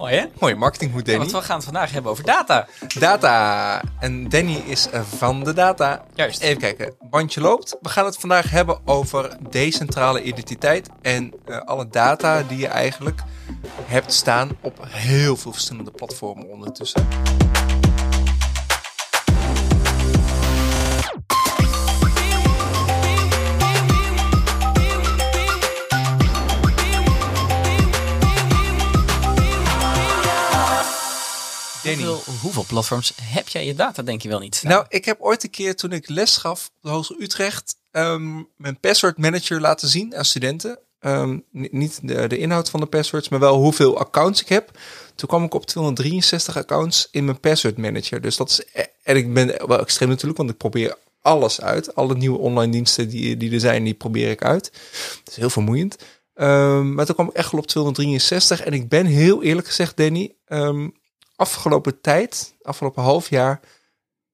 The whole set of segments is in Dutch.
Mooi hè? Mooie marketinghoed, Ja, Danny. want we gaan het vandaag hebben over data. Data. En Danny is eh, van de data. Juist. Even kijken. Bandje loopt. We gaan het vandaag hebben over decentrale identiteit. En eh, alle data die je eigenlijk hebt staan op heel veel verschillende platformen ondertussen. Hoeveel, hoeveel platforms heb jij je data, denk je wel niet? Nou, ik heb ooit een keer toen ik les gaf op de Hogeschool Utrecht ehm, mijn password manager laten zien aan studenten. Ehm, ni- niet de, de inhoud van de passwords, maar wel hoeveel accounts ik heb. Toen kwam ik op 263 accounts in mijn password manager. Dus dat is, e- en ik ben wel extreem natuurlijk, want ik probeer alles uit. Alle nieuwe online diensten die, die er zijn, die probeer ik uit. Dat is heel vermoeiend. Ehm, maar toen kwam ik echt wel op 263. En ik ben heel eerlijk gezegd, Danny, afgelopen tijd, afgelopen half jaar,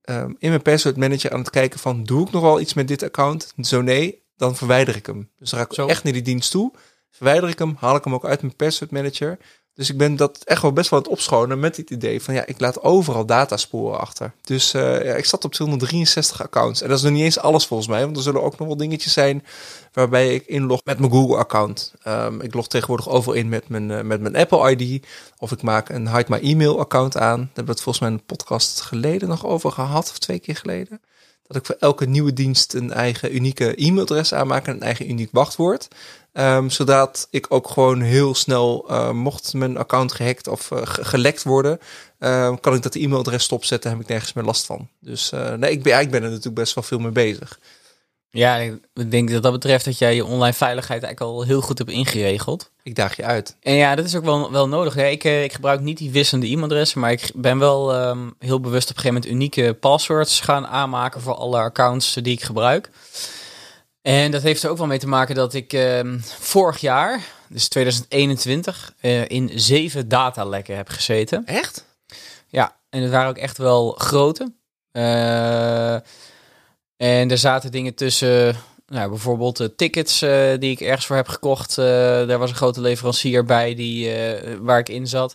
ehm, in mijn password manager aan het kijken van, doe ik nog wel iets met dit account? Zo nee, dan verwijder ik hem. Dus dan ga ik Zo. echt naar die dienst toe. Verwijder ik hem, haal ik hem ook uit mijn password manager. Dus ik ben dat echt wel best wel aan het opschonen met dit idee van ja, ik laat overal datasporen achter. Dus eh, ja, ik zat op 263 accounts. En dat is nog niet eens alles volgens mij, want er zullen ook nog wel dingetjes zijn waarbij ik inlog met mijn Google-account. Ehm, ik log tegenwoordig overal in met mijn, eh, met mijn Apple-ID. Of ik maak een Hide My Email-account aan. Daar hebben we het volgens mij een podcast geleden nog over gehad, of twee keer geleden. Dat ik voor elke nieuwe dienst een eigen unieke e-mailadres aanmaak en een eigen uniek wachtwoord. Ehm, zodat ik ook gewoon heel snel, eh, mocht mijn account gehackt of eh, ge- gelekt worden, ehm, kan ik dat e-mailadres stopzetten. Heb ik nergens meer last van. Dus eh, nee, ik ben, ik ben er natuurlijk best wel veel mee bezig. Ja, ik denk dat dat betreft dat jij je online veiligheid eigenlijk al heel goed hebt ingeregeld. Ik daag je uit. En ja, dat is ook wel, wel nodig. Ja, ik, ik gebruik niet die wisselende e-mailadressen, maar ik ben wel ehm, heel bewust op een gegeven moment unieke passwords gaan aanmaken voor alle accounts die ik gebruik. En dat heeft er ook wel mee te maken dat ik ehm, vorig jaar, dus 2021, eh, in zeven datalekken heb gezeten. Echt? Ja, en het waren ook echt wel grote. Eh, en er zaten dingen tussen, nou, bijvoorbeeld de tickets eh, die ik ergens voor heb gekocht. Daar was een grote leverancier bij die, waar ik in zat.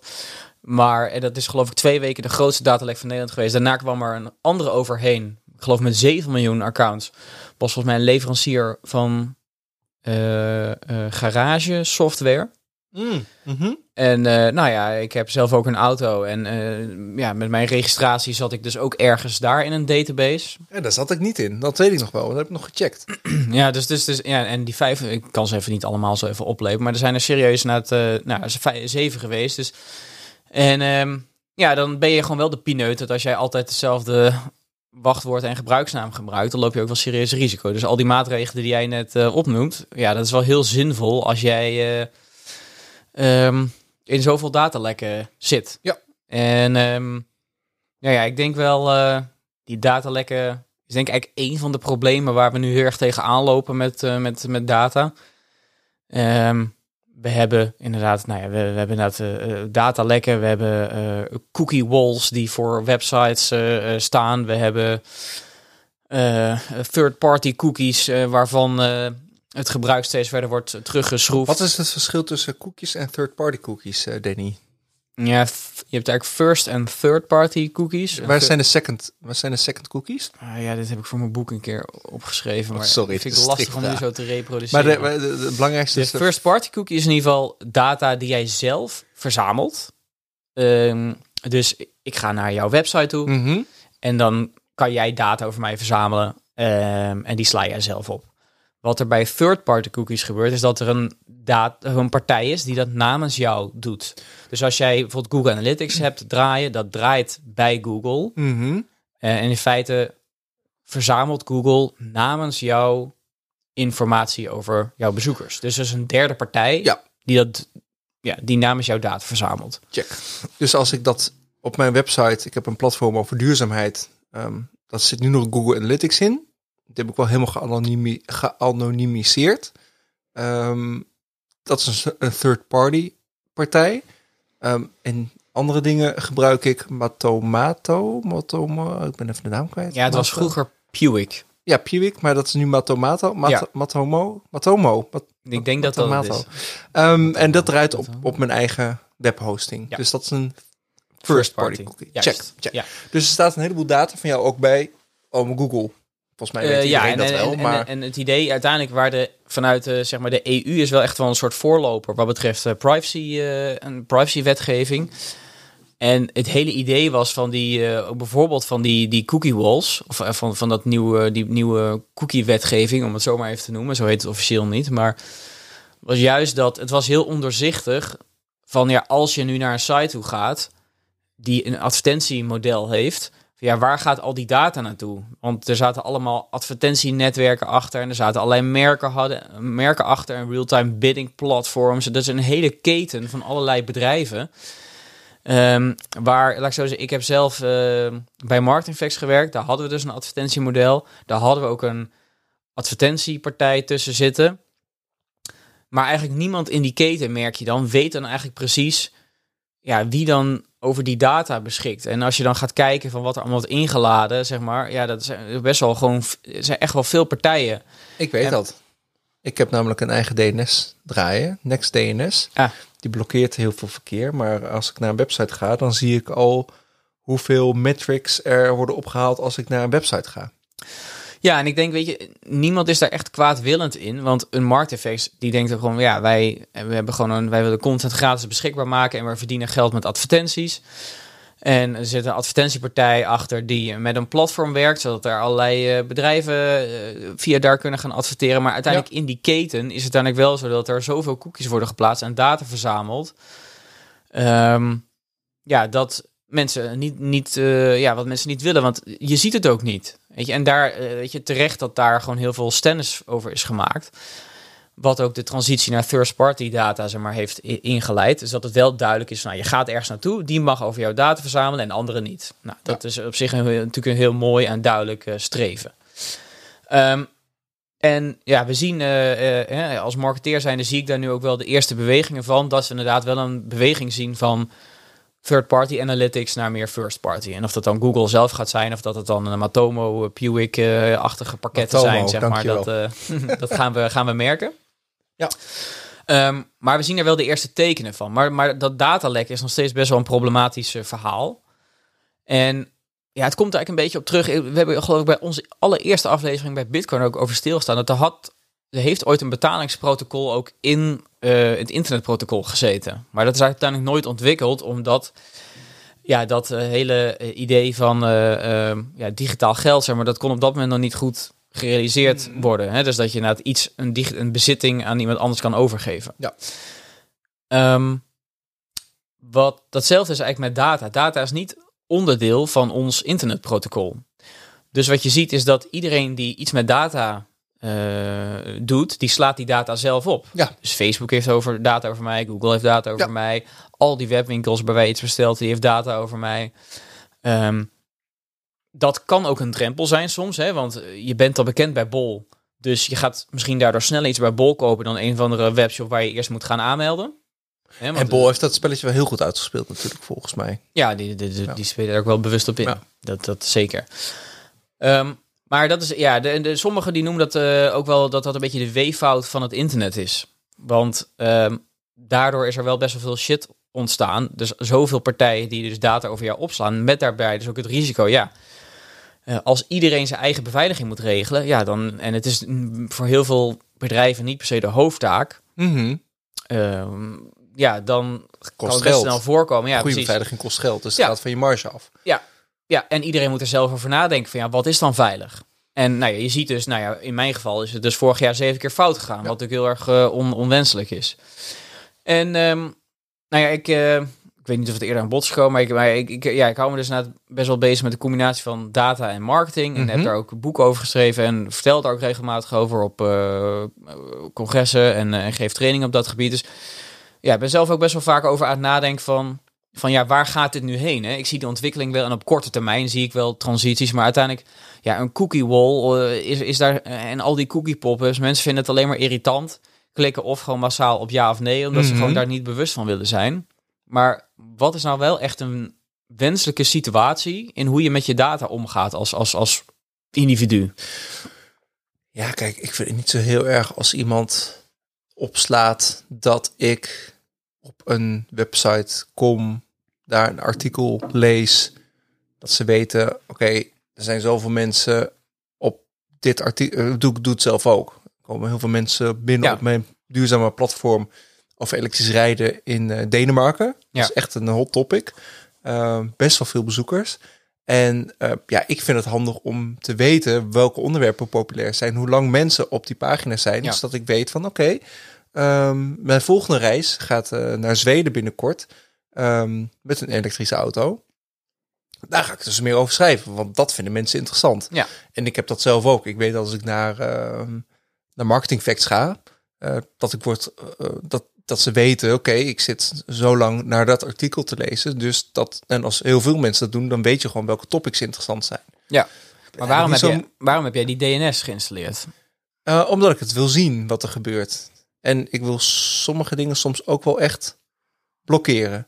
Maar en dat is geloof ik twee weken de grootste datalek van Nederland geweest. Daarna kwam er een andere overheen. Ik geloof met 7 miljoen accounts. Was volgens mij een leverancier van eh, garage software. Mm. Mhm. En eh, nou ja, ik heb zelf ook een auto. En ja, met mijn registratie zat ik dus ook ergens daar in een database. Ja, daar zat ik niet in. Dat weet ik nog wel. Dat heb ik nog gecheckt. ja, dus, dus, dus ja, en die vijf, ik kan ze even niet allemaal zo even oplepen. Maar er zijn er serieus na het, nou, zeven geweest. Dus, en ehm, ja, dan ben je gewoon wel de pineut. Dat als jij altijd hetzelfde wachtwoord en gebruiksnaam gebruikt, dan loop je ook wel serieus risico. Dus al die maatregelen die jij net eh, opnoemt, ja, dat is wel heel zinvol als jij eh, ehm, in zoveel datalekken zit. Ja. En ehm, ja, ja, ik denk wel, eh, die datalekken is denk ik eigenlijk één van de problemen waar we nu heel erg tegen aanlopen met, met, met data. Ehm, we hebben inderdaad, nou ja, we, hebben inderdaad eh, eh, datalekken, we hebben eh, cookie walls die voor websites staan, we hebben third-party cookies waarvan het gebruik steeds verder wordt teruggeschroefd. Wat is het verschil tussen cookies en third-party cookies, Danny? Ja, je hebt eigenlijk first en third-party cookies. En Waar zijn de second, waar zijn de second cookies? Ah, ja, dit heb ik voor mijn boek een keer opgeschreven, maar sorry, vind het ik is lastig om nu zo te reproduceren. Maar de, maar de, de belangrijkste De is... de- first party cookie is in ieder geval data die jij zelf verzamelt. Ehm, dus ik ga naar jouw website toe Mhm. en dan kan jij data over mij verzamelen ehm, en die sla jij zelf op. Wat er bij third party cookies gebeurt, is dat er een, dat, een partij is die dat namens jou doet. Dus als jij bijvoorbeeld Google Analytics hebt draaien, dat draait bij Google. Mhm. Eh, en in feite verzamelt Google namens jou informatie over jouw bezoekers. Dus er is een derde partij Ja. die, dat, ja, die namens jouw data verzamelt. Check. Dus als ik dat op mijn website, ik heb een platform over duurzaamheid, ehm, dat zit nu nog Google Analytics in. Dat heb ik wel helemaal geanonimi- geanonimiseerd. Ehm, dat is een, een third-party partij. Ehm, en andere dingen gebruik ik Matomato. Matomo, ik ben even de naam kwijt. Ja, het was vroeger Pewik. Ja, Pewik, maar dat is nu Matomato. Mat Ja. Matomo. Matomo. Mat- Ik denk dat dat is. Ehm, en dat draait op, op mijn eigen webhosting. Ja. Dus dat is een First first party, party. cookie. Check, check. Ja. Dus er staat een heleboel data van jou ook bij oh, mijn Google. Volgens mij weet Eh, iedereen en, dat en, wel, en, maar... en, het idee uiteindelijk waar de vanuit de, zeg maar de EU is wel echt wel een soort voorloper wat betreft eh, privacy eh en privacywetgeving. En het hele idee was van die, eh, bijvoorbeeld van die, die cookie walls, of eh, van, van dat nieuwe, die nieuwe cookie-wetgeving, om het zo maar even te noemen. Zo heet het officieel niet, maar was juist dat het was heel ondoorzichtig. Van ja, als je nu naar een site toe gaat die een advertentiemodel heeft, ja, waar gaat al die data naartoe? Want er zaten allemaal advertentienetwerken achter en er zaten allerlei merken, hadden, merken achter en real-time bidding platforms. Dat is een hele keten van allerlei bedrijven. Ehm, waar, laat ik zo zeggen, ik heb zelf eh, bij Marketingflex gewerkt. Daar hadden we dus een advertentiemodel. Daar hadden we ook een advertentiepartij tussen zitten. Maar eigenlijk niemand in die keten, merk je dan, weet dan eigenlijk precies ja, wie dan over die data beschikt. En als je dan gaat kijken van wat er allemaal wordt ingeladen, zeg maar, ja, dat zijn best wel gewoon, zijn echt wel veel partijen. Ik weet En- dat. Ik heb namelijk een eigen DNS draaien, Next DNS. Ah. Die blokkeert heel veel verkeer. Maar als ik naar een website ga, dan zie ik al hoeveel metrics er worden opgehaald als ik naar een website ga. Ja, en ik denk, weet je, niemand is daar echt kwaadwillend in. Want een markteffects, die denkt er gewoon, ja, wij, we hebben gewoon een, wij willen content gratis beschikbaar maken en we verdienen geld met advertenties. En er zit een advertentiepartij achter die met een platform werkt, zodat er allerlei eh, bedrijven eh, via daar kunnen gaan adverteren. Maar uiteindelijk in die keten is het uiteindelijk wel zo dat er zoveel cookies worden geplaatst en data verzameld. Ehm, ja, dat mensen niet, niet eh, ja, wat mensen niet willen, want je ziet het ook niet. Weet je, en daar, eh, weet je, terecht dat daar gewoon heel veel stennis over is gemaakt. Wat ook de transitie naar third-party data zeg maar, heeft ingeleid. Dus dat het wel duidelijk is, nou, je gaat ergens naartoe, die mag over jouw data verzamelen en andere niet. Nou, dat is op zich een, natuurlijk een heel mooi en duidelijk eh, streven. Ehm, en ja, we zien eh, als marketeer zijnde zie ik daar nu ook wel de eerste bewegingen van. Dat ze inderdaad wel een beweging zien van third-party analytics naar meer first-party. En of dat dan Google zelf gaat zijn, of dat het dan een Matomo, Pewig-achtige pakketten Matomo, zijn, zeg maar. Dat, eh, dat gaan, we, gaan we merken. Ja. Ehm, maar we zien er wel de eerste tekenen van. Maar, maar dat datalek is nog steeds best wel een problematisch verhaal. En ja, het komt er eigenlijk een beetje op terug. We hebben geloof ik bij onze allereerste aflevering bij Bitcoin ook over stilgestaan. Dat er had, heeft ooit een betalingsprotocol ook in eh, het internetprotocol gezeten. Maar dat is uiteindelijk nooit ontwikkeld, omdat ja, dat eh, hele eh, idee van ja, digitaal geld, zeg maar, dat kon op dat moment nog niet goed gerealiseerd worden. Hè? Dus dat je inderdaad iets, een, een bezitting aan iemand anders kan overgeven. Ja. Ehm, wat datzelfde is eigenlijk met data. Data is niet onderdeel van ons internetprotocol. Dus wat je ziet is dat iedereen die iets met data eh, doet, die slaat die data zelf op. Ja. Dus Facebook heeft over data over mij, Google heeft data over Ja. mij, al die webwinkels waarbij je iets bestelt, die heeft data over mij. Ehm, dat kan ook een drempel zijn soms, hè, want eh, je bent al bekend bij Bol. Dus je gaat misschien daardoor sneller iets bij Bol kopen dan een of andere webshop waar je eerst moet gaan aanmelden. Hè, En Bol heeft dat spelletje wel heel goed uitgespeeld natuurlijk, volgens mij. ja, die, die, die, Ja. die spelen er ook wel bewust op in. Ja. Dat, dat zeker. Ehm, maar dat is, ja, de, de, sommigen die noemen dat eh, ook wel dat dat een beetje de weeffout van het internet is. Want ehm, daardoor is er wel best wel veel shit ontstaan. Dus zoveel partijen die dus data over jou opslaan. Met daarbij dus ook het risico, ja. eh, als iedereen zijn eigen beveiliging moet regelen, ja, dan. En het is mm, voor heel veel bedrijven niet per se de hoofdtaak. Mhm. ehm, ja, dan kan het best geld. snel voorkomen. Ja, Goede precies. beveiliging kost geld, dus Ja. het gaat van je marge af. Ja, en iedereen moet er zelf over nadenken van ja, wat is dan veilig? En nou ja, je ziet dus, nou ja, in mijn geval is het dus vorig jaar zeven keer fout gegaan, wat natuurlijk heel erg eh, on- onwenselijk is. En ehm, nou ja, ik, eh, ik weet niet of het eerder aan bod is gekomen, maar, ik, maar ik, ik, ja, ik hou me dus best wel bezig met de combinatie van data en marketing. En Mhm. heb daar ook een boek over geschreven en vertel daar ook regelmatig over op eh, congressen en, en geef training op dat gebied. Dus ja, ik ben zelf ook best wel vaak over aan het nadenken van, van ja, waar gaat dit nu heen? Hè? Ik zie de ontwikkeling wel en op korte termijn zie ik wel transities, maar uiteindelijk, ja, een cookie wall eh, is, is daar en al die cookie pop-ups, mensen vinden het alleen maar irritant, klikken of gewoon massaal op ja of nee, omdat ze Mhm. gewoon daar niet bewust van willen zijn. Maar wat is nou wel echt een wenselijke situatie in hoe je met je data omgaat als, als, als individu? Ja, kijk, ik vind het niet zo heel erg als iemand opslaat dat ik op een website kom, daar een artikel lees, dat ze weten, oké, er zijn zoveel mensen op dit artikel, uh, doe, doe het zelf ook. Er komen heel veel mensen binnen Ja. op mijn duurzame platform over elektrisch rijden in eh, Denemarken. Ja. Dat is echt een hot topic. Uh, best wel veel bezoekers. En uh, ja, ik vind het handig om te weten welke onderwerpen populair zijn, hoe lang mensen op die pagina's zijn, Ja. zodat ik weet van oké, ehm, mijn volgende reis gaat uh, naar Zweden binnenkort um, met een elektrische auto. Daar ga ik dus meer over schrijven, want dat vinden mensen interessant. Ja. En ik heb dat zelf ook. Ik weet dat als ik naar, uh, naar Marketing Facts ga, uh, dat ik word, uh, dat, dat ze weten, oké, okay, ik zit zo lang naar dat artikel te lezen. Dus dat, en als heel veel mensen dat doen, dan weet je gewoon welke topics interessant zijn. Ja. Maar waarom, heb, zo... je, waarom heb jij die DNS geïnstalleerd? Uh, omdat ik het wil zien wat er gebeurt. En ik wil sommige dingen soms ook wel echt blokkeren.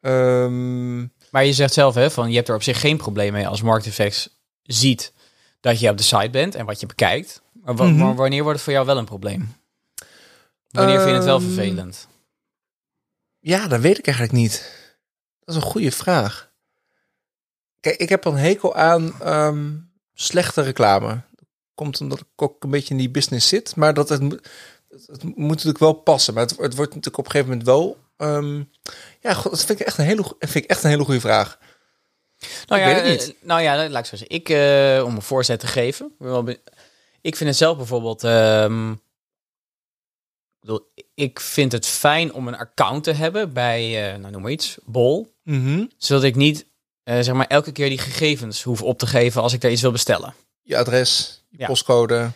Um, maar je zegt zelf, hè, van je hebt er op zich geen probleem mee als Market ziet dat je op de site bent en wat je bekijkt. Maar, Mhm. mm -hmm. wanneer wordt het voor jou wel een probleem? Wanneer um, vind je het wel vervelend? Ja, dat weet ik eigenlijk niet. Dat is een goede vraag. Kijk, ik heb een hekel aan um, slechte reclame. Komt omdat ik ook een beetje in die business zit. Maar dat het, het moet natuurlijk wel passen. Maar het, het wordt natuurlijk op een gegeven moment wel. Um, ja, god, dat vind ik echt een hele, vind ik echt een hele goede vraag. Nou ik ja, weet het niet. nou ja, laat ik zo zeggen. Ik, uh, om een voorzet te geven. Ik vind het zelf bijvoorbeeld. Um, ik vind het fijn om een account te hebben bij, uh, nou noem maar iets, Bol. Mm -hmm. Zodat ik niet, uh, zeg maar, elke keer die gegevens hoef op te geven als ik daar iets wil bestellen. Je adres, je ja. postcode,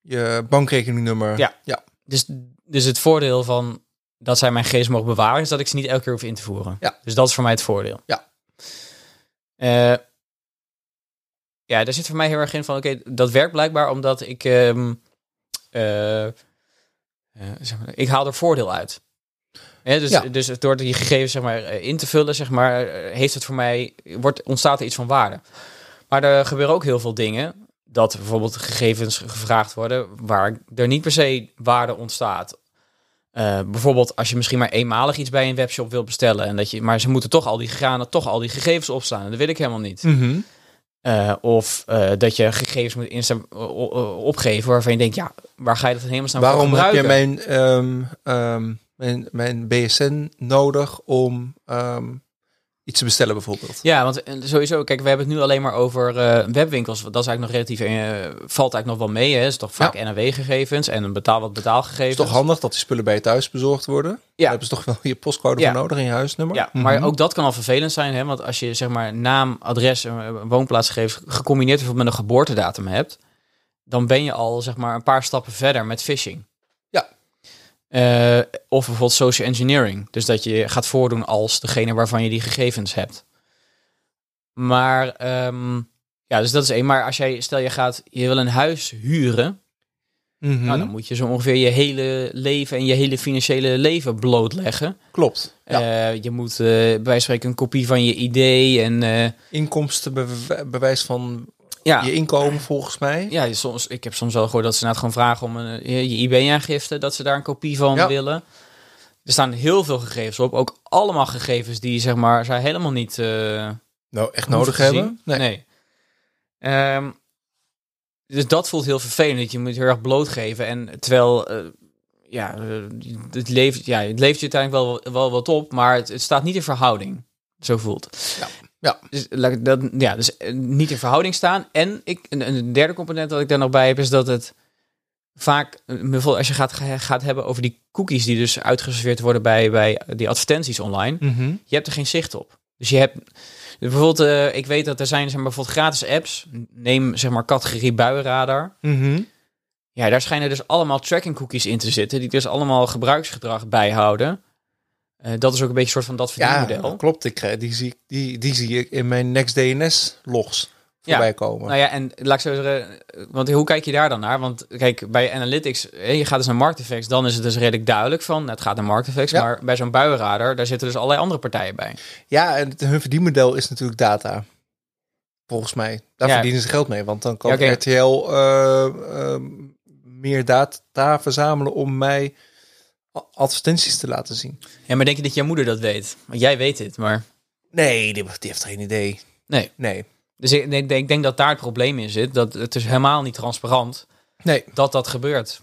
je bankrekeningnummer. Ja. ja. Dus, dus het voordeel van dat zij mijn gegevens mogen bewaren, is dat ik ze niet elke keer hoef in te voeren. Ja. Dus dat is voor mij het voordeel. Ja. Uh, ja, daar zit voor mij heel erg in van, oké, okay, dat werkt blijkbaar omdat ik, um, uh, uh, zeg maar, ik haal er voordeel uit. Ja, dus, Ja. dus door die gegevens zeg maar, in te vullen, zeg maar, heeft het voor mij, wordt, ontstaat er iets van waarde. Maar er gebeuren ook heel veel dingen dat bijvoorbeeld gegevens gevraagd worden waar er niet per se waarde ontstaat. Uh, bijvoorbeeld als je misschien maar eenmalig iets bij een webshop wil bestellen en dat je, maar ze moeten toch al die gaan toch al die gegevens opslaan. En dat wil ik helemaal niet. Mm -hmm. uh, of uh, dat je gegevens moet insta opgeven waarvan je denkt, ja, waar ga je dat helemaal staan Waarom heb je gebruiken? mijn, um, um, mijn, mijn BSN nodig om um, iets te bestellen bijvoorbeeld? Ja, want eh, sowieso, kijk, we hebben het nu alleen maar over uh, webwinkels. Dat is eigenlijk nog relatief, uh, valt eigenlijk nog wel mee. Hè? is toch vaak ja. NRW-gegevens en een betaal wat betaalgegevens. Het is toch handig dat die spullen bij je thuis bezorgd worden? Ja. Daar hebben ze toch wel je postcode ja. voor nodig in je huisnummer? Ja, maar mm -hmm. ook dat kan al vervelend zijn. Hè? Want als je zeg maar naam, adres en woonplaatsgegevens gecombineerd bijvoorbeeld met een geboortedatum hebt, dan ben je al zeg maar een paar stappen verder met phishing. Uh, of bijvoorbeeld social engineering. Dus dat je gaat voordoen als degene waarvan je die gegevens hebt. Maar um, ja, dus dat is één. Maar als jij, stel je gaat, je wil een huis huren. Mm -hmm. Nou, dan moet je zo ongeveer je hele leven en je hele financiële leven blootleggen. Klopt. Ja. Uh, je moet uh, bij wijze van spreken een kopie van je idee en... Uh, Inkomstenbewijs van ja. je inkomen volgens mij. Ja, soms, ik heb soms wel gehoord dat ze nou gewoon vragen om een, je IB-aangifte, dat ze daar een kopie van Ja. willen. Er staan heel veel gegevens op, ook allemaal gegevens die zeg maar zij helemaal niet eh, Nou, echt nodig hebben? Nee. Nee. Ehm, dus dat voelt heel vervelend. Je moet heel erg blootgeven. En terwijl, eh, ja, eh, het levert, ja, het levert je uiteindelijk wel, wel wat op, maar het, het staat niet in verhouding. Zo voelt. Ja. Ja. Dus, dat, ja, dus eh, niet in verhouding staan. En ik, een, een derde component dat ik daar nog bij heb, is dat het vaak, eh, bijvoorbeeld als je gaat, gaat hebben over die cookies die dus uitgeserveerd worden bij, bij die advertenties online, Mhm. je hebt er geen zicht op. Dus je hebt bijvoorbeeld, eh, ik weet dat er zijn zeg maar, bijvoorbeeld gratis apps. Neem zeg maar categorie buienradar. Mhm. Ja, daar schijnen dus allemaal tracking cookies in te zitten, die dus allemaal gebruiksgedrag bijhouden. Eh, dat is ook een beetje een soort van dat Ja, verdienmodel. klopt. Ik, eh, die, zie, ik- die, die zie ik in mijn NextDNS logs voorbij komen. Nou ja, en laat ik zo zeggen, eh, want hoe kijk je daar dan naar? Want kijk, bij Analytics, je gaat dus naar Markteffects, dan is het dus redelijk duidelijk van, het gaat naar Markteffects, Ja. maar bij zo'n buienradar, daar zitten dus allerlei andere partijen bij. Ja, en het, hun verdienmodel is natuurlijk data. Volgens mij. Daar Ja. verdienen ze geld mee. Want dan kan Ja. RTL eh, meer data verzamelen om mij advertenties te laten zien. Ja, maar denk je dat jouw moeder dat weet? Want jij weet dit, maar... Nee, die, die heeft geen idee. Nee. Nee. Dus ik denk, ik denk dat daar het probleem in zit. Dat het is helemaal niet transparant Nee. dat dat gebeurt.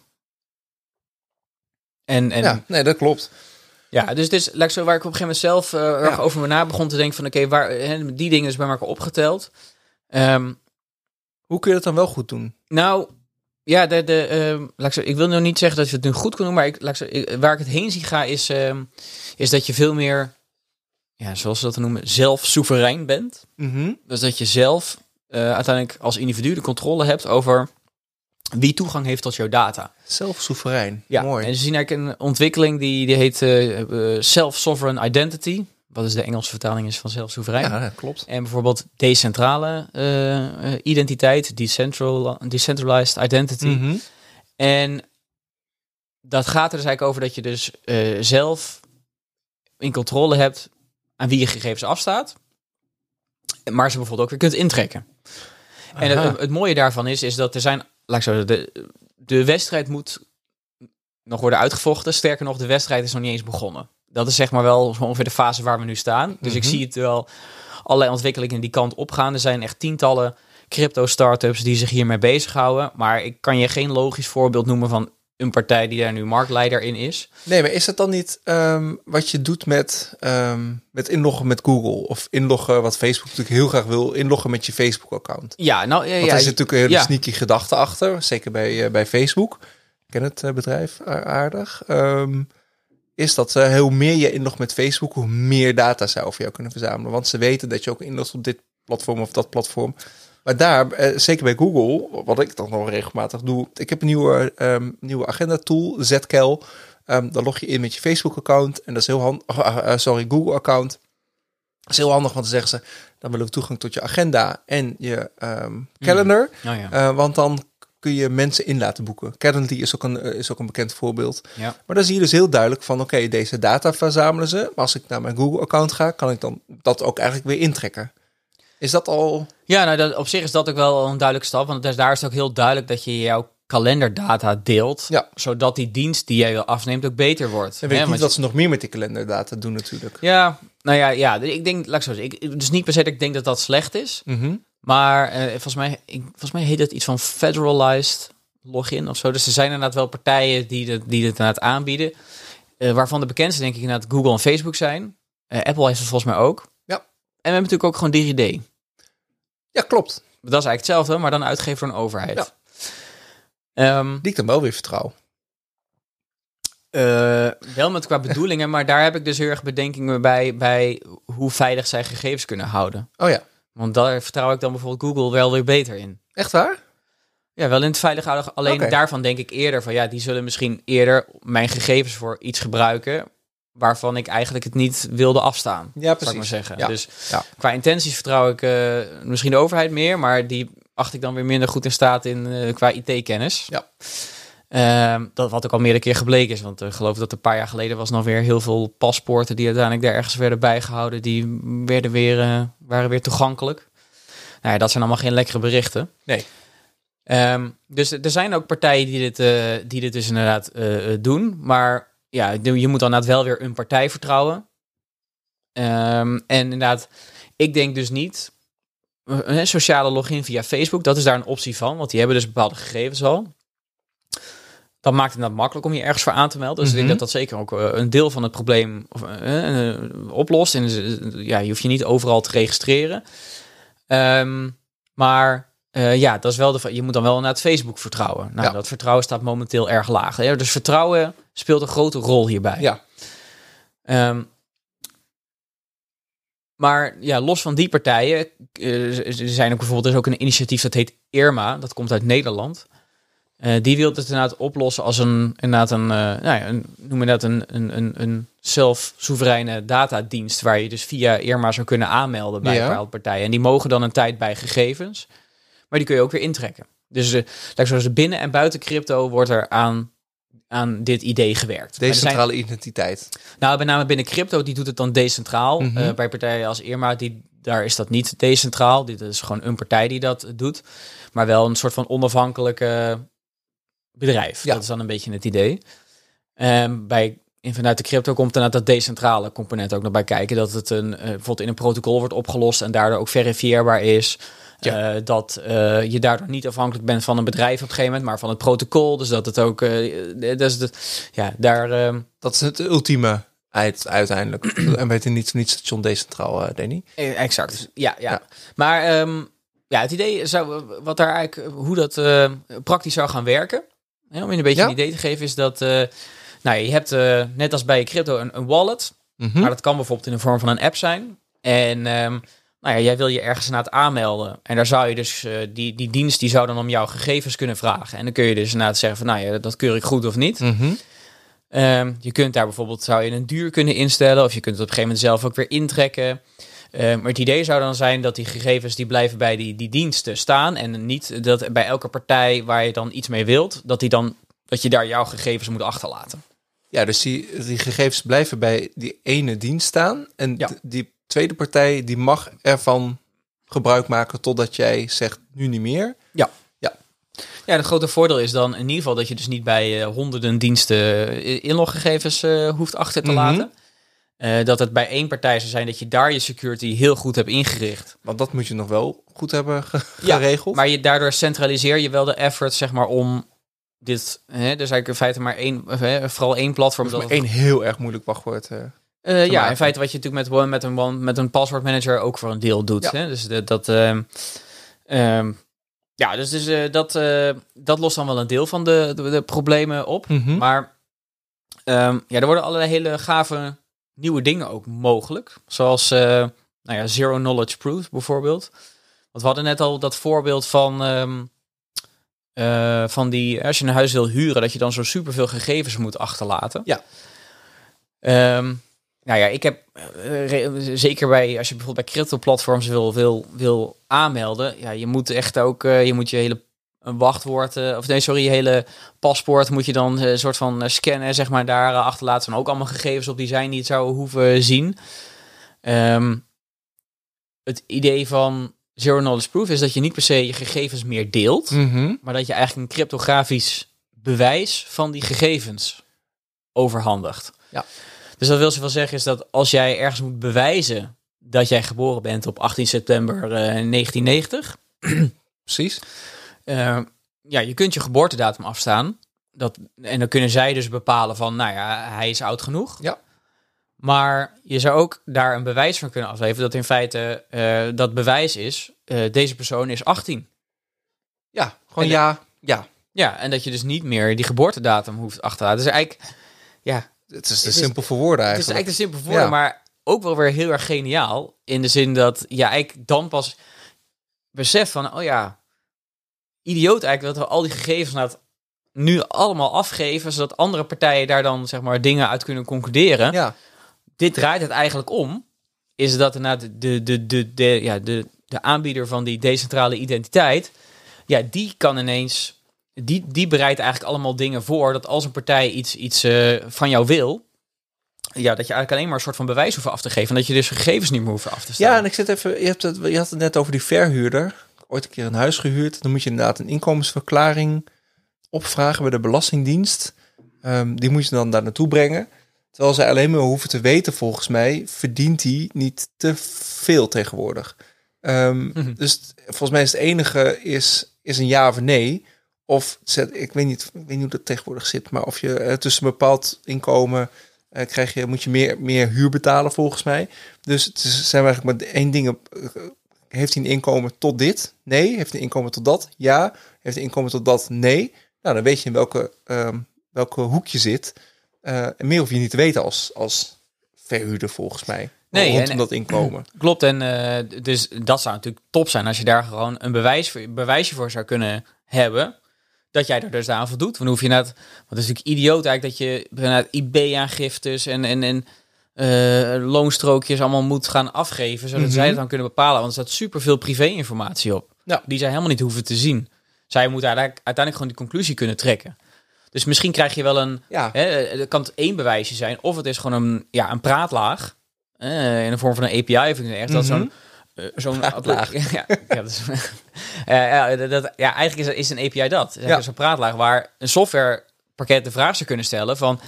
En, en Ja, nee, dat klopt. Ja, dus, dus like zo, waar ik op een gegeven moment zelf erg Ja. over me na begon te denken van oké, waar hè, die dingen is bij elkaar opgeteld. Ehm, Hoe kun je dat dan wel goed doen? nou, ja, de, de, ehm, laat ik, zo, ik wil nog niet zeggen dat je het nu goed kan doen, maar ik, laat ik, zo, ik- waar ik het heen zie gaan is, ehm, is dat je veel meer, ja, zoals ze dat noemen, zelf-soeverein bent. Mhm. Dus dat je zelf eh, uiteindelijk als individu de controle hebt over wie toegang heeft tot jouw data. Zelf soeverein. Ja, Mooi. en ze zien eigenlijk een ontwikkeling die, die heet eh, eh, self-sovereign identity. Wat is de Engelse vertaling is van zelfsoeverein. ja, klopt. En bijvoorbeeld decentrale eh, identiteit, decentral, decentralized identity. Mhm. En dat gaat er dus eigenlijk over dat je dus eh, zelf in controle hebt aan wie je gegevens afstaat. Maar ze bijvoorbeeld ook weer kunt intrekken. En het, het mooie daarvan is, is dat er zijn, laat ik zo zeggen, de, de wedstrijd moet nog worden uitgevochten. Sterker nog, de wedstrijd is nog niet eens begonnen. Dat is zeg maar wel ongeveer de fase waar we nu staan. Dus ik Mhm. zie het wel allerlei ontwikkelingen die kant op gaan. Er zijn echt tientallen crypto-startups die zich hiermee bezighouden. Maar ik kan je geen logisch voorbeeld noemen van een partij die daar nu marktleider in is. Nee, maar is het dan niet ehm, wat je doet met, ehm, met inloggen met Google? Of inloggen, wat Facebook natuurlijk heel graag wil, inloggen met je Facebook-account? Ja, nou ja, Want ja, daar zit natuurlijk een hele ja. sneaky gedachte achter. Zeker bij, eh, bij Facebook. Ik ken het eh, bedrijf aardig. Ehm, is dat eh, hoe meer je inlogt met Facebook, hoe meer data zij over jou kunnen verzamelen. Want ze weten dat je ook inlogt op dit platform of dat platform. Maar daar, eh, zeker bij Google, wat ik dan nog regelmatig doe. Ik heb een nieuwe, ehm, nieuwe agenda tool, Zcal. Ehm dan log je in met je Facebook-account. En dat is heel handig. sorry, Google-account. Dat is heel handig, want dan zeggen ze... dan willen we toegang tot je agenda en je ehm, calendar. Oh ja. Eh, want dan kun je mensen in laten boeken. Calendly is ook een, eh, is ook een bekend voorbeeld. ja. Maar dan zie je dus heel duidelijk van... oké, deze data verzamelen ze. Maar als ik naar mijn Google-account ga... kan ik dan dat ook eigenlijk weer intrekken. Is dat al... Ja, nou, dat, op zich is dat ook wel een duidelijke stap. Want dus daar is het ook heel duidelijk dat je jouw kalenderdata deelt. Ja. Zodat die dienst die jij wil afneemt ook beter wordt. Dan weet Hè, ik niet wat ze nog meer met die kalenderdata doen natuurlijk. Ja, nou ja, ja, ik denk, laat ik zo zeggen, ik, dus niet per se dat ik denk dat dat slecht is. Mhm. Maar eh, volgens, mij, ik, volgens mij heet het iets van federalized login of zo. Dus er zijn inderdaad wel partijen die, het die dit inderdaad aanbieden. Eh, waarvan de bekendste denk ik inderdaad Google en Facebook zijn. Eh, Apple heeft het volgens mij ook. Ja. En we hebben natuurlijk ook gewoon DigiD. Ja, klopt. Dat is eigenlijk hetzelfde, maar dan uitgegeven door een overheid. Ja. Die ik dan wel weer vertrouw. Wel met qua bedoelingen, maar daar heb ik dus heel erg bedenkingen bij, bij hoe veilig zij gegevens kunnen houden. Oh ja, Want daar vertrouw ik dan bijvoorbeeld Google wel weer beter in. echt waar? Ja, wel in het veilig houden. Alleen daarvan denk ik eerder van ja, die zullen misschien eerder mijn gegevens voor iets gebruiken waarvan ik eigenlijk het niet wilde afstaan. Ja, Zou ik maar precies. zeggen. Ja. Dus Ja. qua intenties vertrouw ik eh, misschien de overheid meer, maar die acht ik dan weer minder goed in staat in eh, qua IT-kennis. Ja. Ehm, dat wat ook al meerdere keer gebleken is. Want ik geloof dat een paar jaar geleden was nog weer heel veel paspoorten die uiteindelijk daar ergens werden bijgehouden. Die werden weer, eh, waren weer toegankelijk. Nou ja, dat zijn allemaal geen lekkere berichten. Nee. Ehm, dus er zijn ook partijen die dit, eh, die dit dus inderdaad eh, eh, doen. Maar ja, je moet dan inderdaad wel weer een partij vertrouwen. Ehm, en inderdaad, ik denk dus niet... eh, Een sociale login via Facebook, dat is daar een optie van. Want die hebben dus bepaalde gegevens al. Dat maakt het inderdaad makkelijk om je ergens voor aan te melden. Dus ik Mhm. denk dat dat zeker ook eh, een deel van het probleem of, eh, eh, oplost. En ja, je hoeft je niet overal te registreren. Ehm, maar ja, dat is wel de, je moet dan wel naar het Facebook vertrouwen. Nou, Ja. dat vertrouwen staat momenteel erg laag. Hè? Dus vertrouwen speelt een grote rol hierbij. Ja. Ehm, maar ja, los van die partijen, er zijn ook bijvoorbeeld er is ook een initiatief dat heet Irma, dat komt uit Nederland. Eh, die wil het inderdaad oplossen als een, inderdaad een, eh nou ja, een noem dat een, een, een, een zelf-soevereine datadienst, waar je dus via Irma zou kunnen aanmelden bij Ja. bepaalde partijen. En die mogen dan een tijd bij gegevens, maar die kun je ook weer intrekken. Dus uh, zoals binnen en buiten crypto wordt er aan, aan dit idee gewerkt. Er zijn- Decentrale identiteit. nou, met name binnen crypto, die doet het dan decentraal. Mhm. Eh, bij partijen als Irma, die, daar is dat niet decentraal. Dit is gewoon een partij die dat doet. Maar wel een soort van onafhankelijke bedrijf. Ja. Dat is dan een beetje het idee. Ehm, bij in, vanuit de crypto komt inderdaad dat decentrale component ook nog bij kijken. Dat het een, uh, bijvoorbeeld in een protocol wordt opgelost en daardoor ook verifieerbaar is. Ja. Uh, dat uh, je daardoor niet afhankelijk bent van een bedrijf op een gegeven moment, maar van het protocol. Dus dat het ook, dat is het, ja, daar. ehm, Dat is het ultieme uit, uiteindelijk. en weet je niet, niet station decentraal, uh, Danny? Eh, Exact. Ja, ja. ja. Maar ehm, ja, het idee zou, wat daar eigenlijk, hoe dat uh, praktisch zou gaan werken, hè, om je een beetje Ja. een idee te geven, is dat, uh, nou je hebt uh, net als bij crypto een, een wallet, Mhm. maar dat kan bijvoorbeeld in de vorm van een app zijn. En um, nou ja, jij wil je ergens inderdaad aanmelden. En daar zou je dus, uh, die, die dienst die zou dan om jouw gegevens kunnen vragen. En dan kun je dus inderdaad zeggen van, nou ja, dat keur ik goed of niet. Mm -hmm. Um, je kunt daar bijvoorbeeld, zou je een duur kunnen instellen. Of je kunt het op een gegeven moment zelf ook weer intrekken. Uh, maar het idee zou dan zijn dat die gegevens die blijven bij die, die diensten staan. En niet dat bij elke partij waar je dan iets mee wilt, dat, die dan, dat je daar jouw gegevens moet achterlaten. Ja, dus die, die gegevens blijven bij die ene dienst staan. En ja. die tweede partij die mag ervan gebruik maken totdat jij zegt nu niet meer. Ja. Ja. Ja, het grote voordeel is dan in ieder geval dat je dus niet bij uh, honderden diensten uh, inloggegevens uh, hoeft achter te mm -hmm. laten. Uh, dat het bij één partij zou zijn dat je daar je security heel goed hebt ingericht. Want dat moet je nog wel goed hebben ge ja, geregeld. Maar je, daardoor centraliseer je wel de effort zeg maar, om dit... Hè, dus eigenlijk in feite maar één, hè, vooral één platform. Dat is één heel erg moeilijk wachtwoord. Uh, uh, ja, maken. in feite wat je natuurlijk met, met, een, met een paswoordmanager ook voor een deel doet. Ja. Hè? Dus de, dat... Uh, um, ja, dus, dus dat, dat lost dan wel een deel van de, de, de problemen op. Mhm. Mm -hmm. Maar um, ja, er worden allerlei hele gave nieuwe dingen ook mogelijk. Zoals uh, nou ja, zero knowledge proof bijvoorbeeld. Want we hadden net al dat voorbeeld van, um, van die, als je een huis wil huren, dat je dan zo superveel gegevens moet achterlaten. Ja. Um, nou ja, ik heb uh, zeker bij als je bijvoorbeeld bij crypto-platforms wil, wil, wil aanmelden, ja, je moet echt ook je moet je hele een wachtwoord uh, of nee, sorry, je hele paspoort moet je dan een soort van scannen, zeg maar, daar achterlaten. En ook allemaal gegevens op die zijn die het zouden hoeven zien. Um, het idee van zero knowledge proof is dat je niet per se je gegevens meer deelt, mm -hmm. maar dat je eigenlijk een cryptografisch bewijs van die gegevens overhandigt. Ja. Dus dat wil zoveel zeggen is dat als jij ergens moet bewijzen dat jij geboren bent op 18 september uh, 1990. Precies. Uh, ja, je kunt je geboortedatum afstaan. Dat, en dan kunnen zij dus bepalen van, nou ja, hij is oud genoeg. Ja. Maar je zou ook daar een bewijs van kunnen afleveren dat in feite uh, dat bewijs is, uh, deze persoon is 18. Ja, gewoon ja, ja. Ja, en dat je dus niet meer die geboortedatum hoeft achter te laten. Dus eigenlijk, ja, het is te simpel voor woorden Het eigenlijk. is eigenlijk te simpel voor woorden, ja. maar ook wel weer heel erg geniaal. In de zin dat je ja, eigenlijk dan pas beseft van, oh ja, idioot eigenlijk dat we al die gegevens nou nu allemaal afgeven, zodat andere partijen daar dan zeg maar dingen uit kunnen concluderen. Ja. Dit draait het eigenlijk om, is dat inderdaad de, de, de, de, ja, de, de aanbieder van die decentrale identiteit, ja, die kan ineens die, die bereidt eigenlijk allemaal dingen voor dat als een partij iets, iets uh, van jou wil, ja, dat je eigenlijk alleen maar een soort van bewijs hoeft af te geven. En dat je dus gegevens niet meer hoeft af te staan. Ja, en ik zit even, je, hebt het, je had het net over die verhuurder. Ooit een keer een huis gehuurd. Dan moet je inderdaad een inkomensverklaring opvragen bij de Belastingdienst. Um, die moet je dan daar naartoe brengen. Terwijl ze alleen maar hoeven te weten, volgens mij, verdient hij niet te veel tegenwoordig. Um, mm -hmm. Dus volgens mij is het enige is, is een ja of nee. Of zet, ik weet niet, ik weet niet hoe dat tegenwoordig zit, maar of je uh, tussen een bepaald inkomen uh, krijg je, moet je meer, meer huur betalen volgens mij. Dus het is, zijn eigenlijk maar één ding. Heeft hij een inkomen tot dit? Nee. Heeft hij een inkomen tot dat? Ja. Heeft hij een inkomen tot dat? Nee. Nou, dan weet je in welke, um, welke hoek je zit. Uh, en meer hoef je niet te weten als, als verhuurder volgens mij. Nee, rondom en, dat inkomen. Klopt, en uh, dus dat zou natuurlijk top zijn als je daar gewoon een bewijs voor, bewijsje voor zou kunnen hebben dat jij er dus aan voldoet. Want dan hoef je net, want het is natuurlijk idioot eigenlijk dat je naar IB-aangiftes en, en, en loonstrookjes allemaal moet gaan afgeven, zodat mm -hmm. zij het dan kunnen bepalen. Want er staat superveel privé-informatie op, ja. die zij helemaal niet hoeven te zien. Zij moeten uiteindelijk, uiteindelijk gewoon die conclusie kunnen trekken. Dus misschien krijg je wel een, ja. hè, het kan één bewijsje zijn, of het is gewoon een, ja, een praatlaag in de vorm van een API of echt. Mm -hmm. Dat zo'n uh, zo'n praatlaag. Ja, ja, dus, uh, ja, dat, ja, eigenlijk is, is een API dat. Ja. Zo'n praatlaag waar een softwarepakket de vraag zou kunnen stellen van...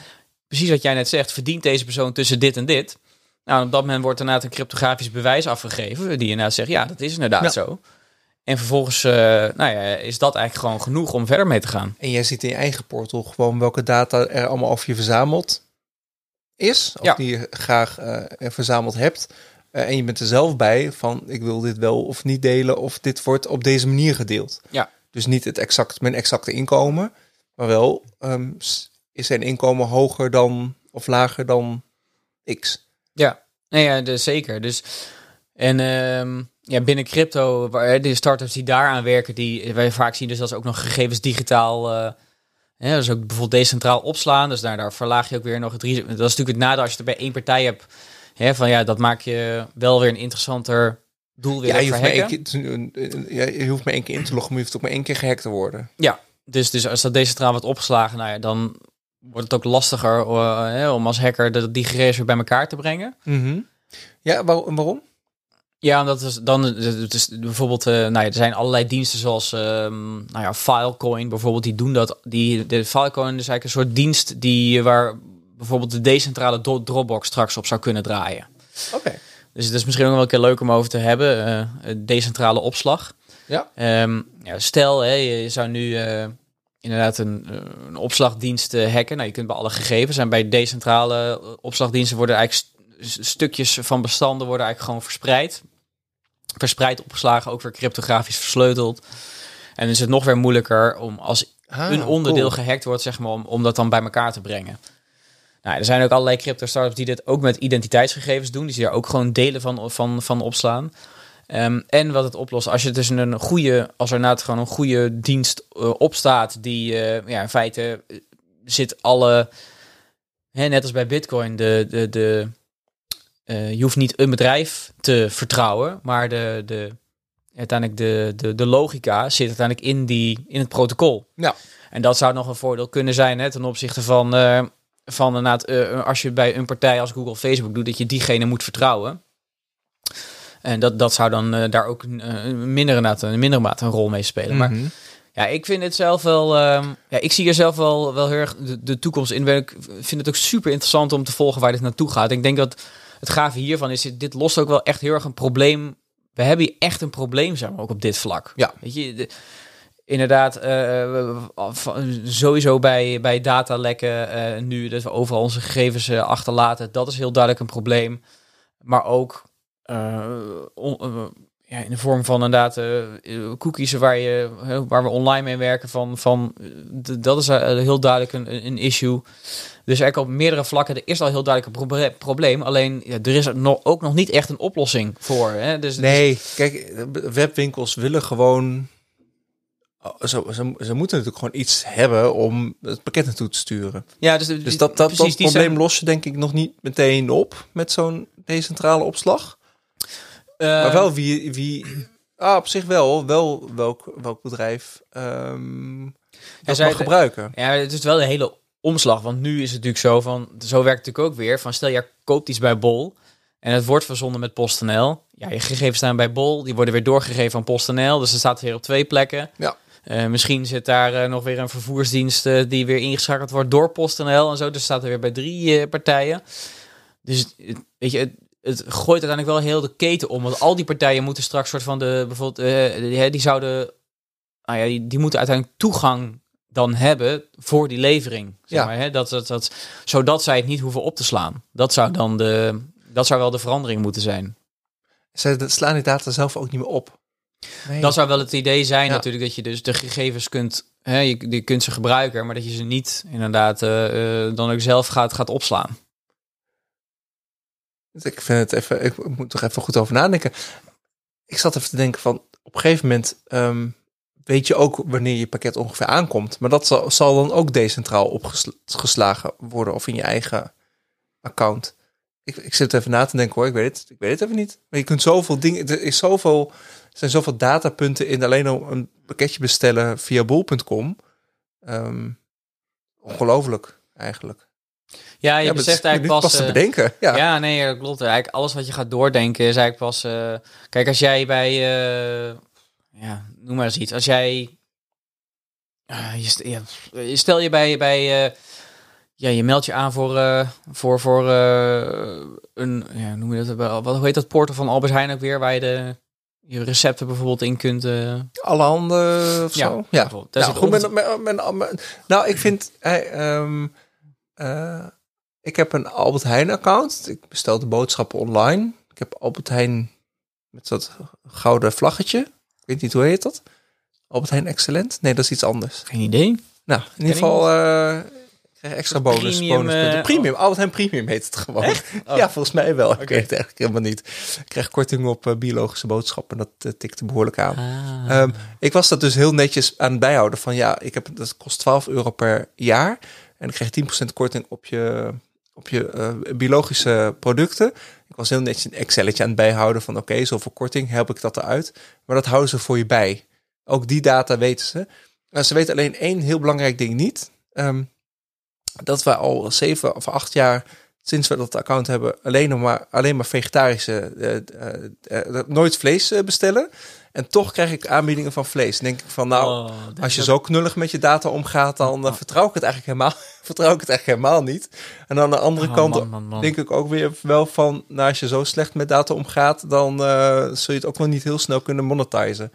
precies wat jij net zegt, verdient deze persoon tussen dit en dit. Nou, op dat moment wordt inderdaad een cryptografisch bewijs afgegeven, die inderdaad zegt, ja, dat is inderdaad Ja. zo. En vervolgens uh, nou ja, is dat eigenlijk gewoon genoeg om verder mee te gaan. En jij ziet in je eigen portal gewoon welke data er allemaal over je verzameld is. Of Ja. die je graag uh, verzameld hebt. Uh, en je bent er zelf bij van ik wil dit wel of niet delen. Of dit wordt op deze manier gedeeld. Ja. Dus niet het exact, mijn exacte inkomen. Maar wel um, is zijn inkomen hoger dan of lager dan X. Ja, nee, ja dus zeker. Dus, en um, ja, binnen crypto, waar de startups die daaraan werken, die wij vaak zien dus dat ze ook nog gegevens digitaal, uh, ja, dus ook bijvoorbeeld decentraal opslaan. Dus daar, daar verlaag je ook weer nog het risico. Dat is natuurlijk het nadeel als je het bij één partij hebt. Hè, van ja, dat maak je wel weer een interessanter doel weer ja, je hoeft, maar één keer, je hoeft maar één keer in te loggen, maar je hoeft ook maar één keer gehackt te worden. Ja, dus, dus als dat decentraal wordt opgeslagen, nou ja, dan wordt het ook lastiger uh, hè, om als hacker de, die gegevens weer bij elkaar te brengen. Mm -hmm. Ja, waar, waarom? Ja, omdat is dan het is bijvoorbeeld, uh, nou ja, er zijn allerlei diensten zoals, um, nou ja, Filecoin bijvoorbeeld, die doen dat. Die, de Filecoin is eigenlijk een soort dienst die waar bijvoorbeeld de decentrale Dropbox straks op zou kunnen draaien. Oké. Okay. Dus het is misschien ook wel een keer leuk om over te hebben, uh, decentrale opslag. Ja. Um, ja stel, hè, je zou nu inderdaad een, een opslagdienst hacken. Nou, je kunt bij alle gegevens en bij decentrale opslagdiensten worden eigenlijk st stukjes van bestanden worden eigenlijk gewoon verspreid. Verspreid opgeslagen, ook weer cryptografisch versleuteld. En dan is het nog weer moeilijker om als ah, een onderdeel cool. gehackt wordt, zeg maar, om, om dat dan bij elkaar te brengen. Nou, er zijn ook allerlei crypto-startups die dit ook met identiteitsgegevens doen. Die ze er ook gewoon delen van, van, van opslaan. Um, en wat het oplost, als je dus een goede, als er inderdaad gewoon een goede dienst uh, opstaat, die uh, ja, in feite uh, zit alle, hè, net als bij Bitcoin, de, de, de, je hoeft niet een bedrijf te vertrouwen, maar de, de, uiteindelijk de, de, de logica zit uiteindelijk in, die, in het protocol. Ja. En dat zou nog een voordeel kunnen zijn hè, ten opzichte van, van inderdaad, als je bij een partij als Google Facebook doet, dat je diegene moet vertrouwen. En dat, dat zou dan uh, daar ook uh, minder, inderdaad, een mindere mate een rol mee spelen. Mm -hmm. Maar ja, ik vind het zelf wel. Uh, ja, ik zie er zelf wel, wel heel erg de, de toekomst in. Ik vind het ook super interessant om te volgen waar dit naartoe gaat. Ik denk dat het gave hiervan is, dit lost ook wel echt heel erg een probleem. We hebben hier echt een probleem, zeg maar, ook op dit vlak. Ja. Weet je, de, inderdaad, uh, sowieso bij, bij datalekken, uh, nu dat we overal onze gegevens uh, achterlaten, dat is heel duidelijk een probleem. Maar ook on, ja, in de vorm van inderdaad uh, cookies waar, je, waar we online mee werken. Van, van, dat is heel duidelijk een, een issue. Dus eigenlijk op meerdere vlakken, er is al heel duidelijk een proble probleem. Alleen ja, er is er nog, ook nog niet echt een oplossing voor. Hè? Dus, nee, dus... kijk, webwinkels willen gewoon... Ze, ze, ze, moeten natuurlijk gewoon iets hebben om het pakket naartoe te sturen. Ja, dus, dus dat, dat, precies, dat probleem zijn... los je denk ik nog niet meteen op met zo'n decentrale opslag. Uh, maar wel wie, wie ah, op zich wel, wel welk, welk bedrijf um, dat ja, mag gebruiken. Ja, het is wel de hele omslag, want nu is het natuurlijk zo van, zo werkt het natuurlijk ook weer, van stel je koopt iets bij Bol en het wordt verzonden met PostNL. Ja, je gegevens staan bij Bol, die worden weer doorgegeven aan PostNL, dus het staat weer op twee plekken. Ja. Uh, misschien zit daar uh, nog weer een vervoersdienst uh, die weer ingeschakeld wordt door PostNL en zo, dus staat er weer bij drie partijen. Dus weet je, het, gooit uiteindelijk wel heel de keten om. Want al die partijen moeten straks soort van de bijvoorbeeld, uh, die, die, zouden, nou ja, die, die, moeten uiteindelijk toegang dan hebben voor die levering. Zeg Ja. maar, hè? Dat, dat, dat, zodat zij het niet hoeven op te slaan. Dat zou dan de, dat zou wel de verandering moeten zijn. Ze slaan die data zelf ook niet meer op. Nee. Dat zou wel het idee zijn Ja. natuurlijk dat je dus de gegevens kunt, hè, je, je kunt ze gebruiken, maar dat je ze niet inderdaad eh, eh, dan ook zelf gaat, gaat opslaan. Ik vind het even, ik moet er even goed over nadenken. Ik zat even te denken van, op een gegeven moment ehm, weet je ook wanneer je pakket ongeveer aankomt. Maar dat zal, zal dan ook decentraal opgeslagen worden of in je eigen account. Ik, ik zit even na te denken hoor, ik weet het, ik weet het even niet. Maar je kunt zoveel dingen, er is zoveel, er zijn zoveel datapunten in alleen al een pakketje bestellen via bol.com. Ehm, ongelooflijk eigenlijk. Ja, je ja, het beseft is eigenlijk pas... pas te eh, bedenken. Ja. Ja, nee, dat klopt. Eigenlijk alles wat je gaat doordenken is eigenlijk pas... eh, kijk, als jij bij... eh, ja, noem maar eens iets. Als jij... je ja, stel je bij... bij ja, je meldt je aan voor, voor, voor een, ja, noem je dat, wel- wat hoe heet dat portal van Albert Heijn ook weer, waar je de je recepten bijvoorbeeld in kunt. Alle handen of Ja, zo? Ja. bijvoorbeeld. Daar Nou, goed, met, met, met- met- nou, ik vind... ehm, eh, ik heb een Albert Heijn account. Ik bestel de boodschappen online. Ik heb Albert Heijn met dat gouden vlaggetje. Ik weet niet hoe heet dat. Albert Heijn Excellent? Nee, dat is iets anders. geen idee. Nou, in ieder ik geval... eh, ik krijg extra bonus. Premium, bonuspunten. eh, premium. Albert Heijn Premium heet het gewoon. Oh. Ja, volgens mij wel. Ik Oké. weet het eigenlijk helemaal niet. Ik krijg korting op biologische boodschappen. Dat tikte behoorlijk aan. Ah. Ehm, ik was dat dus heel netjes aan het bijhouden van ja, ik heb, dat kost 12 euro per jaar. En ik krijg 10% korting op je, op je eh, biologische producten. Ik was heel netjes een Excelletje aan het bijhouden van oké, zoveel korting, help ik dat eruit. Maar dat houden ze voor je bij. Ook die data weten ze. Maar ze weten alleen één heel belangrijk ding niet. Ehm, dat we al zeven of acht jaar sinds we dat account hebben, alleen maar, alleen maar vegetarische, eh, eh, nooit vlees bestellen. En toch krijg ik aanbiedingen van vlees. Dan denk ik van, nou, Oh, als je zo knullig met je data omgaat, dan eh, vertrouw ik het eigenlijk helemaal, vertrouw ik het eigenlijk helemaal niet. En aan de andere Oh, kant man, man, man. denk ik ook weer wel van, nou, als je zo slecht met data omgaat, dan eh, zul je het ook wel niet heel snel kunnen monetizen.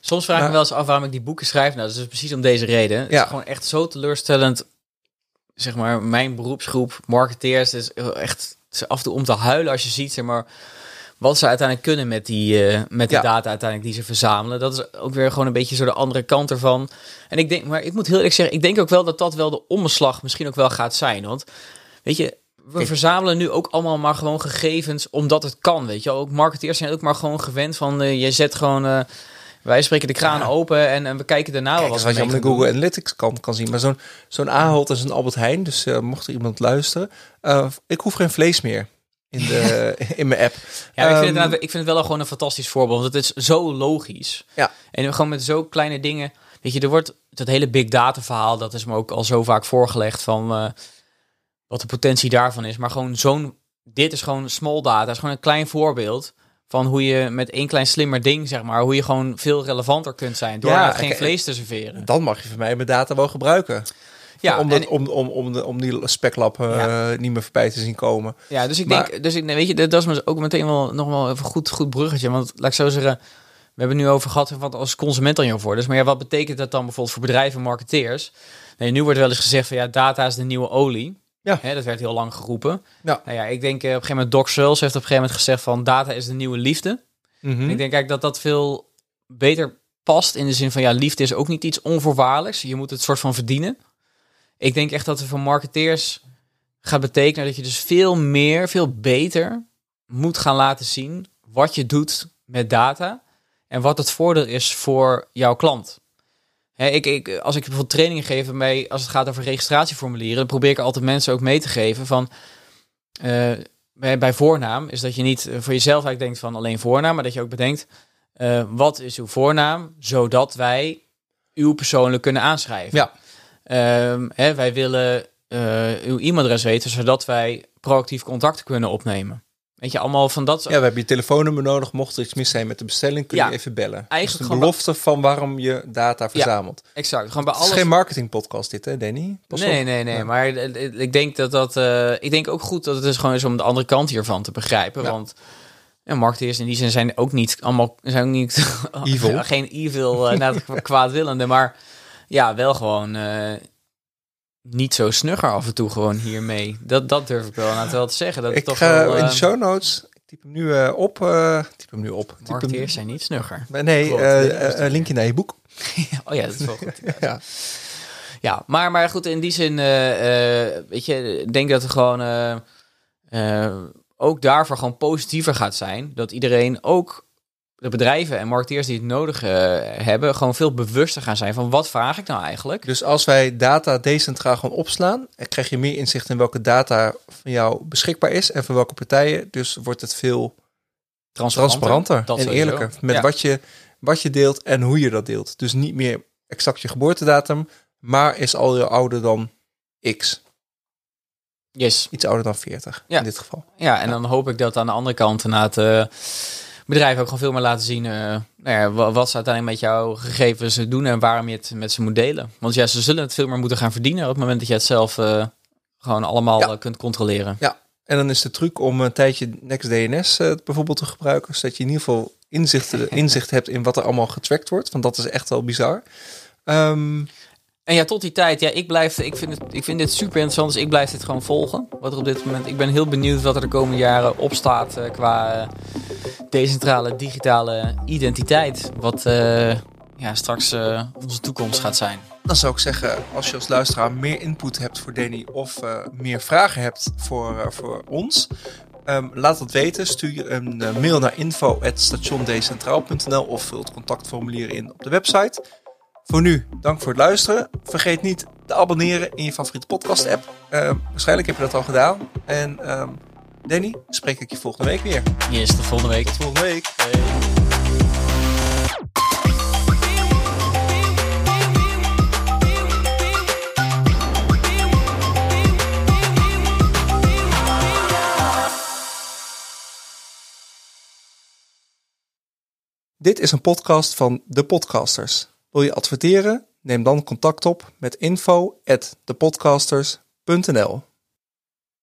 Soms vraag ik me wel eens af waarom ik die boeken schrijf. Nou, dat is dus precies om deze reden. Het Ja. is gewoon echt zo teleurstellend. Zeg maar, mijn beroepsgroep, marketeers, is echt af en toe om te huilen als je ziet, zeg maar, wat ze uiteindelijk kunnen met die, eh, met die Ja. data uiteindelijk die ze verzamelen. Dat is ook weer gewoon een beetje zo de andere kant ervan. En ik denk, maar ik moet heel eerlijk zeggen, ik denk ook wel dat dat wel de omslag misschien ook wel gaat zijn. Want, weet je, we verzamelen nu ook allemaal maar gewoon gegevens omdat het kan, weet je. Ook marketeers zijn ook maar gewoon gewend van, eh, je zet gewoon... eh, wij spreken de kraan Ja. open en, en we kijken daarna wel wat wat je op de Google. Analytics kan, kan zien. Maar zo'n zo'n Ahold is een Albert Heijn, dus mocht er iemand luisteren. ik hoef geen vlees meer in, de, in mijn app. Ja, ik, vind Ehm, het, ik vind het wel gewoon een fantastisch voorbeeld. Want het is zo logisch. Ja. En gewoon met zo kleine dingen. Weet je, er wordt dat hele big data verhaal, dat is me ook al zo vaak voorgelegd van eh, wat de potentie daarvan is. Maar gewoon zo'n, dit is gewoon small data. Is gewoon een klein voorbeeld van hoe je met één klein slimmer ding, zeg maar, hoe je gewoon veel relevanter kunt zijn door Ja, geen vlees te serveren. Dan mag je van mij mijn data wel gebruiken. Ja, om, dat, en- om, om, om, de, om die speklap eh, Ja. niet meer voorbij te zien komen. Ja, dus ik Maar- denk, dus ik, weet je, dat is me ook meteen wel nog wel even goed, goed bruggetje. Want laat ik zo zeggen, we hebben nu over gehad wat als consument dan je voor. Dus maar ja, wat betekent dat dan bijvoorbeeld voor bedrijven en marketeers? Nee, nu wordt wel eens gezegd van ja, data is de nieuwe olie. Ja. Hè, dat werd heel lang geroepen. Ja. Nou ja, ik denk eh, op een gegeven moment Doc Searls heeft op een gegeven moment gezegd van data is de nieuwe liefde. Mhm. Ik denk eigenlijk dat dat veel beter past in de zin van ja, liefde is ook niet iets onvoorwaardelijks. Je moet het soort van verdienen. Ik denk echt dat het voor marketeers gaat betekenen dat je dus veel meer, veel beter moet gaan laten zien wat je doet met data en wat het voordeel is voor jouw klant. Hè, ik, ik, als ik bijvoorbeeld trainingen geef bij, als het gaat over registratieformulieren, probeer ik altijd mensen ook mee te geven van eh, bij, voornaam is dat je niet voor jezelf eigenlijk denkt van alleen voornaam, maar dat je ook bedenkt eh, wat is uw voornaam, zodat wij uw persoonlijk kunnen aanschrijven. Ja. Ehm, hè, wij willen eh, uw e-mailadres weten, zodat wij proactief contact kunnen opnemen. Weet je, allemaal van dat. Ja, we hebben je telefoonnummer nodig. Mocht er iets mis zijn met de bestelling, kun je Ja. even bellen. Eigenlijk de belofte van waarom je data verzamelt. Exact. Gewoon bij Het is alles. geen marketingpodcast dit, hè, Danny? Pas nee, op. nee, nee. Ja. Maar eh, eh, ik denk dat dat. eh, ik denk ook goed dat het dus gewoon is om de andere kant hiervan te begrijpen. Ja. Want ja, marketeers in die zin zijn ook niet allemaal. zijn ook niet. Evil. geen evil, uh, kwaadwillende. Maar ja, wel gewoon. eh, niet zo snugger af en toe gewoon hiermee. Dat, dat durf ik wel aan het wel te zeggen. Dat Ik toch ga wel, in de eh, show notes. Ik typ hem nu eh, op. eh typ hem nu op. Marketeers zijn niet snugger. Nee, Klopt, linkje naar je boek. oh ja, dat is wel goed. Ja. Ja, maar, maar goed, in die zin, weet je, ik denk dat het gewoon ook daarvoor gewoon positiever gaat zijn. Dat iedereen, ook de bedrijven en marketeers die het nodig eh, hebben, gewoon veel bewuster gaan zijn van wat vraag ik nou eigenlijk? Dus als wij data decentraal gewoon opslaan, dan krijg je meer inzicht in welke data van jou beschikbaar is en van welke partijen. Dus wordt het veel transparanter Dat en sowieso. eerlijker met Ja. wat, je, wat je deelt en hoe je dat deelt. Dus niet meer exact je geboortedatum, maar is al je ouder dan X. Yes. Iets ouder dan 40 Ja. in dit geval. Ja, en dan hoop ik dat aan de andere kant inderdaad eh bedrijven ook gewoon veel meer laten zien eh, nou ja, wa- wat ze uiteindelijk met jouw gegevens doen en waarom je het met ze moet delen. Want ja, ze zullen het veel meer moeten gaan verdienen op het moment dat je het zelf eh, gewoon allemaal Ja. eh, kunt controleren. En dan is de truc om een tijdje NextDNS eh bijvoorbeeld te gebruiken, zodat je in ieder geval inzicht, inzicht hebt in wat er allemaal getrackt wordt. Want dat is echt wel bizar. Ehm, En ja, tot die tijd, ja, ik blijf, ik vind, het, ik vind dit super interessant, dus ik blijf dit gewoon volgen. Wat er op dit moment, ik ben heel benieuwd wat er de komende jaren op staat eh, qua eh, decentrale digitale identiteit. Wat eh, ja, straks onze toekomst gaat zijn. dan zou ik zeggen, als je als luisteraar meer input hebt voor Danny of meer vragen hebt voor, voor ons, ehm, laat het weten. Stuur een mail naar info.stationdecentraal.nl of vul het contactformulier in op de website. Voor nu, dank voor het luisteren. Vergeet niet te abonneren in je favoriete podcast app. Ehm, waarschijnlijk heb je dat al gedaan. En ehm, Danny, spreek ik je volgende week weer. Yes, tot volgende week. Tot volgende week. Dit is een podcast van De Podcasters. Wil je adverteren? Neem dan contact op met info@thepodcasters.nl.